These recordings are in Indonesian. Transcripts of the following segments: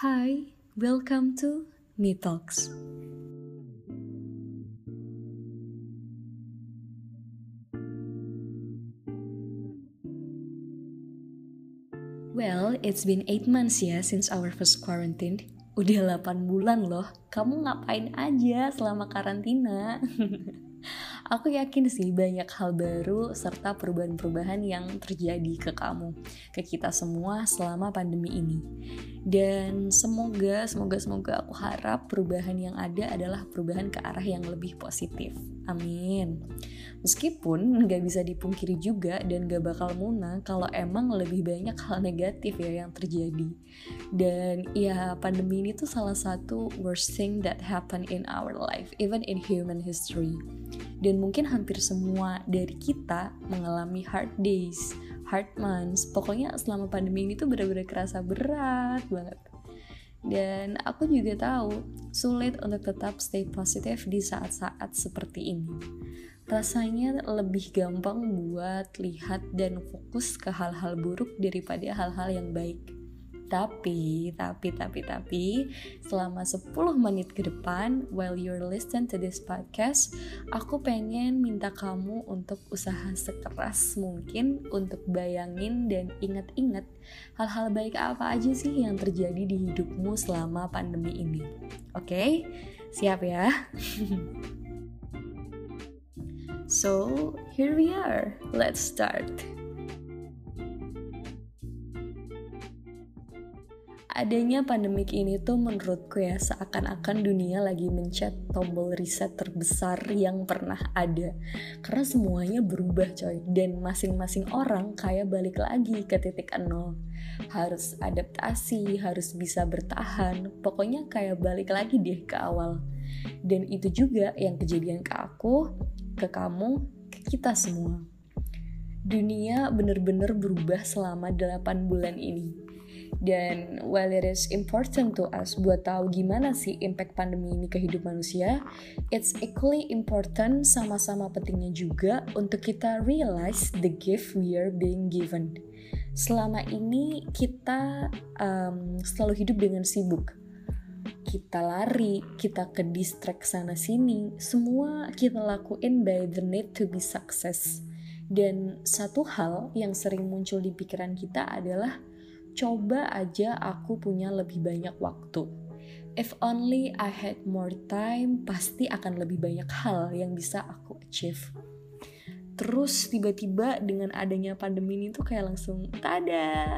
Hi, welcome to Me Talks. Well, it's been 8 months ya since our first quarantine. Udah 8 bulan loh. Kamu ngapain aja selama karantina? Aku yakin sih banyak hal baru serta perubahan-perubahan yang terjadi ke kamu, ke kita semua selama pandemi ini. Dan semoga, semoga, semoga aku harap perubahan yang ada adalah perubahan ke arah yang lebih positif. Amin. Meskipun nggak bisa dipungkiri juga dan gak bakal munah kalau emang lebih banyak hal negatif ya yang terjadi. Dan ya pandemi ini tuh salah satu worst thing that happen in our life, even in human history. Dan mungkin hampir semua dari kita mengalami hard days, hard months. Pokoknya selama pandemi ini tuh benar-benar kerasa berat banget. Dan aku juga tahu sulit untuk tetap stay positif di saat-saat seperti ini. Rasanya lebih gampang buat lihat dan fokus ke hal-hal buruk daripada hal-hal yang baik. Tapi, tapi, tapi, tapi, selama 10 menit ke depan, while you're listen to this podcast, aku pengen minta kamu untuk usaha sekeras mungkin untuk bayangin dan inget-inget hal-hal baik apa aja sih yang terjadi di hidupmu selama pandemi ini. Oke, okay? siap ya? so, here we are. Let's start. Adanya pandemik ini tuh menurutku ya seakan-akan dunia lagi mencet tombol riset terbesar yang pernah ada. Karena semuanya berubah coy. Dan masing-masing orang kayak balik lagi ke titik nol. Harus adaptasi harus bisa bertahan. Pokoknya kayak balik lagi deh ke awal. Dan itu juga yang kejadian ke aku ke kamu ke kita semua. Dunia bener-bener berubah selama 8 bulan ini dan while it is important to us buat tahu gimana sih impact pandemi ini ke hidup manusia, it's equally important sama-sama pentingnya juga untuk kita realize the gift we are being given. Selama ini kita um, selalu hidup dengan sibuk. Kita lari, kita ke distract sana sini, semua kita lakuin by the need to be success. Dan satu hal yang sering muncul di pikiran kita adalah coba aja aku punya lebih banyak waktu. If only I had more time, pasti akan lebih banyak hal yang bisa aku achieve. Terus tiba-tiba dengan adanya pandemi ini tuh kayak langsung tada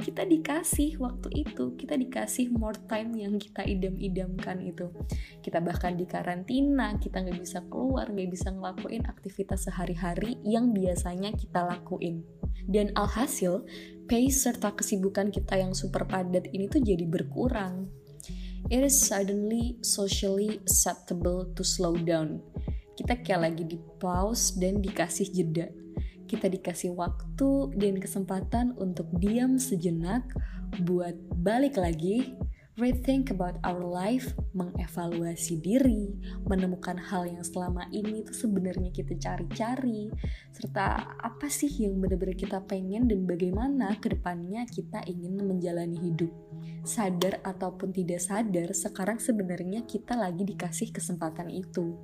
kita dikasih waktu itu kita dikasih more time yang kita idam-idamkan itu kita bahkan di karantina kita nggak bisa keluar nggak bisa ngelakuin aktivitas sehari-hari yang biasanya kita lakuin dan alhasil pace serta kesibukan kita yang super padat ini tuh jadi berkurang. It is suddenly socially acceptable to slow down. Kita kayak lagi di pause dan dikasih jeda. Kita dikasih waktu dan kesempatan untuk diam sejenak buat balik lagi, rethink about our life, mengevaluasi diri, menemukan hal yang selama ini itu sebenarnya kita cari-cari, serta apa sih yang benar-benar kita pengen dan bagaimana ke depannya kita ingin menjalani hidup. Sadar ataupun tidak sadar, sekarang sebenarnya kita lagi dikasih kesempatan itu.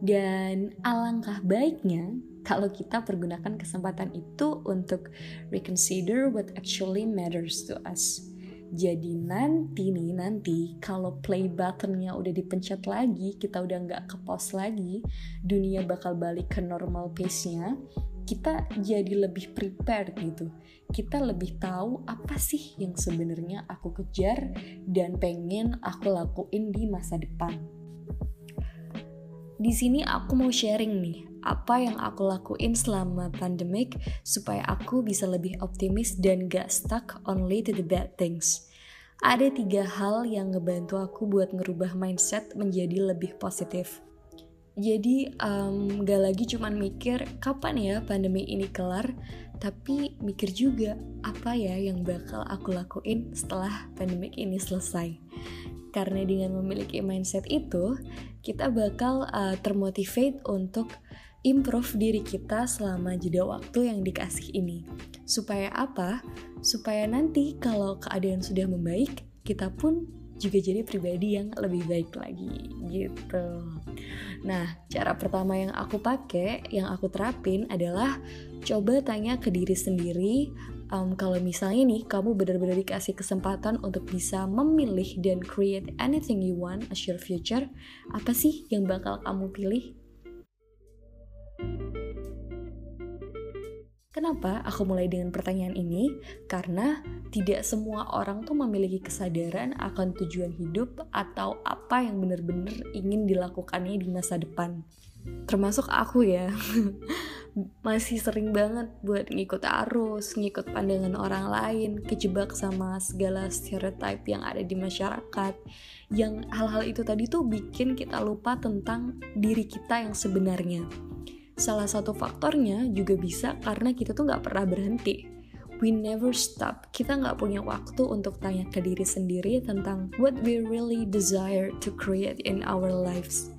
Dan alangkah baiknya kalau kita pergunakan kesempatan itu untuk reconsider what actually matters to us. Jadi nanti nih nanti kalau play buttonnya udah dipencet lagi, kita udah nggak ke pause lagi, dunia bakal balik ke normal pace-nya. Kita jadi lebih prepared gitu. Kita lebih tahu apa sih yang sebenarnya aku kejar dan pengen aku lakuin di masa depan. Di sini aku mau sharing nih apa yang aku lakuin selama pandemic supaya aku bisa lebih optimis dan gak stuck only to the bad things. Ada tiga hal yang ngebantu aku buat ngerubah mindset menjadi lebih positif. Jadi um, gak lagi cuman mikir kapan ya pandemi ini kelar, tapi mikir juga apa ya yang bakal aku lakuin setelah pandemic ini selesai. Karena dengan memiliki mindset itu, kita bakal uh, termotivate untuk improve diri kita selama jeda waktu yang dikasih ini. Supaya apa? Supaya nanti kalau keadaan sudah membaik, kita pun juga jadi pribadi yang lebih baik lagi gitu. Nah, cara pertama yang aku pakai, yang aku terapin adalah coba tanya ke diri sendiri um, kalau misalnya nih kamu benar-benar dikasih kesempatan untuk bisa memilih dan create anything you want as your future, apa sih yang bakal kamu pilih? Kenapa aku mulai dengan pertanyaan ini? Karena tidak semua orang tuh memiliki kesadaran akan tujuan hidup atau apa yang benar-benar ingin dilakukannya di masa depan. Termasuk aku ya. Masih sering banget buat ngikut arus, ngikut pandangan orang lain, kejebak sama segala stereotype yang ada di masyarakat. Yang hal-hal itu tadi tuh bikin kita lupa tentang diri kita yang sebenarnya Salah satu faktornya juga bisa karena kita tuh nggak pernah berhenti. We never stop. Kita nggak punya waktu untuk tanya ke diri sendiri tentang what we really desire to create in our lives.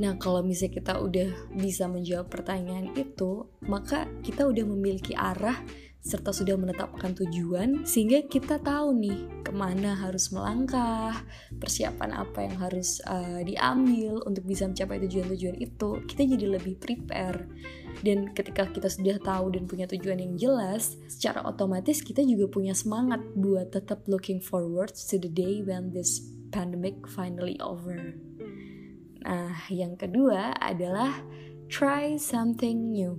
Nah, kalau misalnya kita udah bisa menjawab pertanyaan itu, maka kita udah memiliki arah serta sudah menetapkan tujuan sehingga kita tahu nih ke mana harus melangkah persiapan apa yang harus uh, diambil untuk bisa mencapai tujuan-tujuan itu kita jadi lebih prepare. Dan ketika kita sudah tahu dan punya tujuan yang jelas secara otomatis kita juga punya semangat buat tetap looking forward to the day when this pandemic finally over nah yang kedua adalah try something new.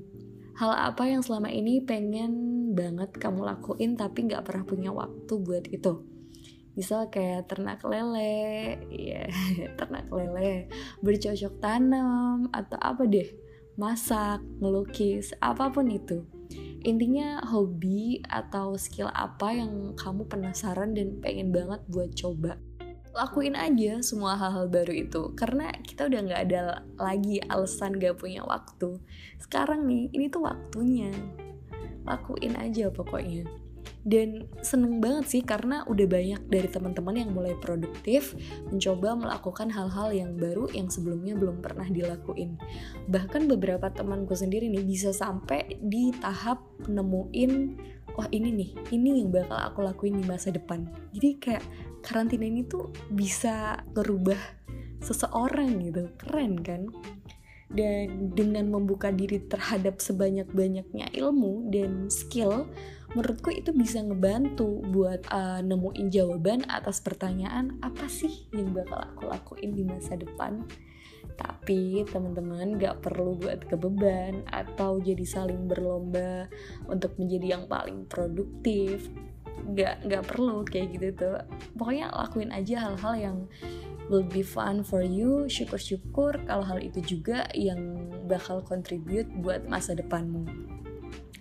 Hal apa yang selama ini pengen banget kamu lakuin tapi nggak pernah punya waktu buat itu? Misal kayak ternak lele ya ternak lele bercocok tanam atau apa deh masak ngelukis apa pun itu. Intinya hobi atau skill apa yang kamu penasaran dan pengen banget buat coba lakuin aja semua hal-hal baru itu. Karena kita udah nggak ada lagi alasan gak punya waktu. Sekarang nih ini tuh waktunya. Lakuin aja pokoknya. Dan seneng banget sih karena udah banyak dari teman-teman yang mulai produktif mencoba melakukan hal-hal yang baru yang sebelumnya belum pernah dilakuin. Bahkan beberapa temanku sendiri nih bisa sampai di tahap nemuin wah ini nih ini yang bakal aku lakuin di masa depan. Jadi kayak karantina ini tuh bisa ngerubah seseorang gitu. Keren kan? Dan dengan membuka diri terhadap sebanyak-banyaknya ilmu dan skill menurutku itu bisa ngebantu buat uh, nemuin jawaban atas pertanyaan apa sih yang bakal aku lakuin di masa depan? Tapi teman-teman gak perlu buat kebeban atau jadi saling berlomba untuk menjadi yang paling produktif gak gak perlu kayak gitu tuh. Pokoknya lakuin aja hal-hal yang will be fun for you. Syukur-syukur kalau hal itu juga yang bakal contribute buat masa depanmu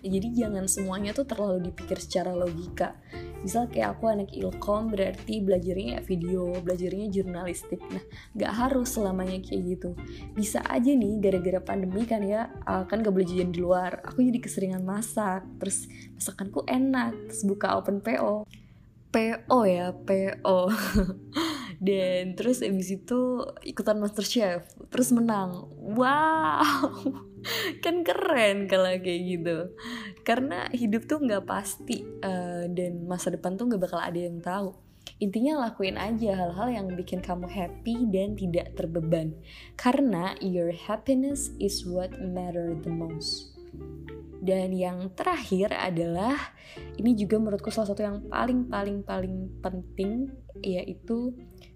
jadi jangan semuanya tuh terlalu dipikir secara logika. Misal kayak aku anak ilkom berarti belajarnya video belajarnya jurnalistik. Nah gak harus selamanya kayak gitu. Bisa aja nih gara-gara pandemi kan ya uh, kan gak boleh jajan di luar. Aku jadi keseringan masak terus masakanku enak terus buka open PO PO ya PO dan terus abis itu ikutan master chef terus menang. Wow kan keren kalau kayak gitu. Karena hidup tuh nggak pasti uh, dan masa depan tuh nggak bakal ada yang tahu. Intinya lakuin aja hal-hal yang bikin kamu happy dan tidak terbeban. Karena your happiness is what matter the most. Dan yang terakhir adalah ini juga menurutku salah satu yang paling paling paling penting yaitu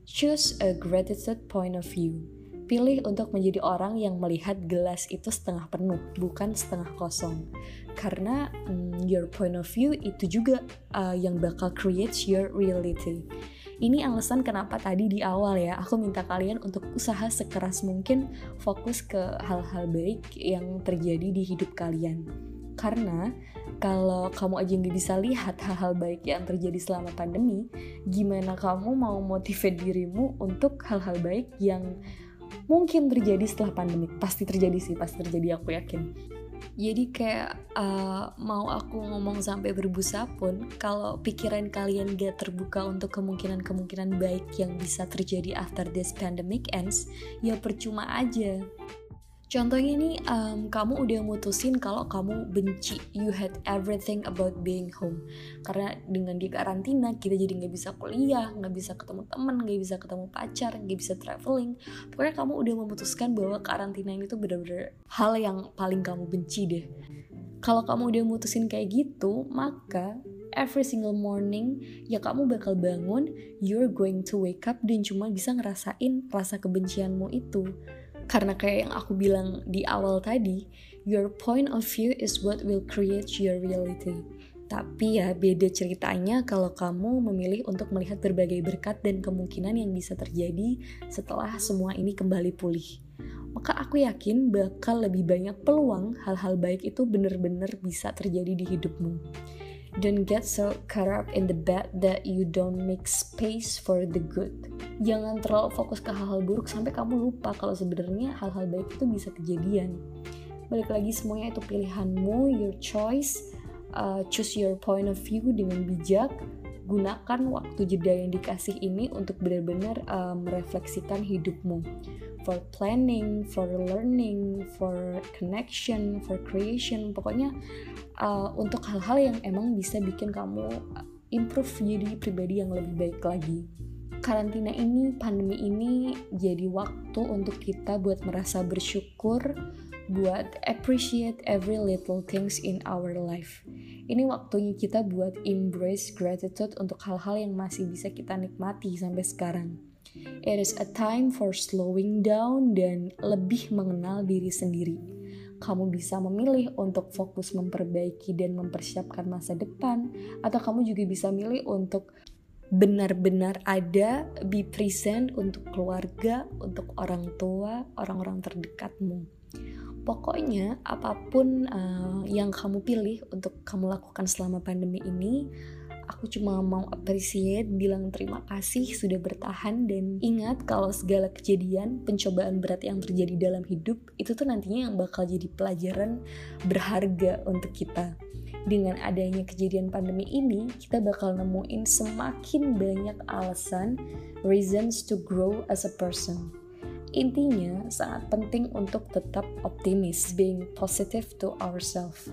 Choose a gratitude point of view. Pilih untuk menjadi orang yang melihat gelas itu setengah penuh, bukan setengah kosong. Karena um, your point of view itu juga uh, yang bakal create your reality. Ini alasan kenapa tadi di awal ya, aku minta kalian untuk usaha sekeras mungkin fokus ke hal-hal baik yang terjadi di hidup kalian. Karena kalau kamu aja nggak bisa lihat hal-hal baik yang terjadi selama pandemi, gimana kamu mau motivate dirimu untuk hal-hal baik yang mungkin terjadi setelah pandemi? Pasti terjadi sih, pasti terjadi aku yakin. Jadi kayak uh, mau aku ngomong sampai berbusa pun, kalau pikiran kalian gak terbuka untuk kemungkinan-kemungkinan baik yang bisa terjadi after this pandemic ends, ya percuma aja Contohnya nih, um, kamu udah mutusin kalau kamu benci, you had everything about being home. Karena dengan di karantina, kita jadi nggak bisa kuliah, nggak bisa ketemu teman, nggak bisa ketemu pacar, nggak bisa traveling. Pokoknya kamu udah memutuskan bahwa karantina ini tuh bener-bener hal yang paling kamu benci deh. Kalau kamu udah mutusin kayak gitu, maka every single morning ya kamu bakal bangun, you're going to wake up dan cuma bisa ngerasain rasa kebencianmu itu karena kayak yang aku bilang di awal tadi, your point of view is what will create your reality. Tapi ya beda ceritanya kalau kamu memilih untuk melihat berbagai berkat dan kemungkinan yang bisa terjadi setelah semua ini kembali pulih. Maka aku yakin bakal lebih banyak peluang hal-hal baik itu benar-benar bisa terjadi di hidupmu. Don't get so caught up in the bad that you don't make space for the good. Jangan terlalu fokus ke hal-hal buruk sampai kamu lupa kalau sebenarnya hal-hal baik itu bisa kejadian. Balik lagi semuanya itu pilihanmu, your choice. Uh, choose your point of view dengan bijak. Gunakan waktu jeda yang dikasih ini untuk benar-benar uh, merefleksikan hidupmu for planning, for learning, for connection, for creation. Pokoknya uh, untuk hal-hal yang emang bisa bikin kamu improve jadi pribadi yang lebih baik lagi. Karantina ini, pandemi ini jadi waktu untuk kita buat merasa bersyukur, buat appreciate every little things in our life. Ini waktunya kita buat embrace gratitude untuk hal-hal yang masih bisa kita nikmati sampai sekarang. It is a time for slowing down dan lebih mengenal diri sendiri. Kamu bisa memilih untuk fokus memperbaiki dan mempersiapkan masa depan, atau kamu juga bisa milih untuk benar-benar ada, be present untuk keluarga, untuk orang tua, orang-orang terdekatmu. Pokoknya, apa pun uh, yang kamu pilih untuk kamu lakukan selama pandemi ini, Aku cuma mau appreciate, bilang terima kasih sudah bertahan dan ingat kalau segala kejadian, pencobaan berat yang terjadi dalam hidup itu tuh nantinya yang bakal jadi pelajaran berharga untuk kita. Dengan adanya kejadian pandemi ini, kita bakal nemuin semakin banyak alasan, reasons to grow as a person. Intinya, sangat penting untuk tetap optimis, being positive to ourselves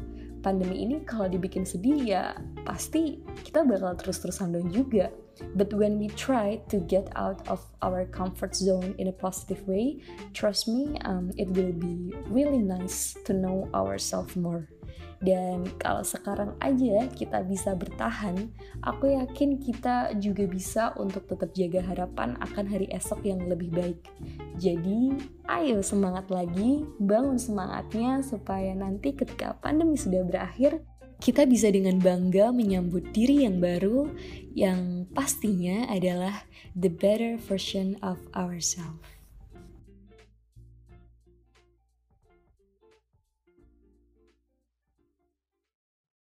pandemi ini kalau dibikin sedih ya pasti kita bakal terus-terusan down juga. But when we try to get out of our comfort zone in a positive way, trust me, um, it will be really nice to know ourselves more. Dan kalau sekarang aja kita bisa bertahan, aku yakin kita juga bisa untuk tetap jaga harapan akan hari esok yang lebih baik. Jadi, ayo semangat lagi, bangun semangatnya supaya nanti ketika pandemi sudah berakhir, kita bisa dengan bangga menyambut diri yang baru yang pastinya adalah the better version of ourselves.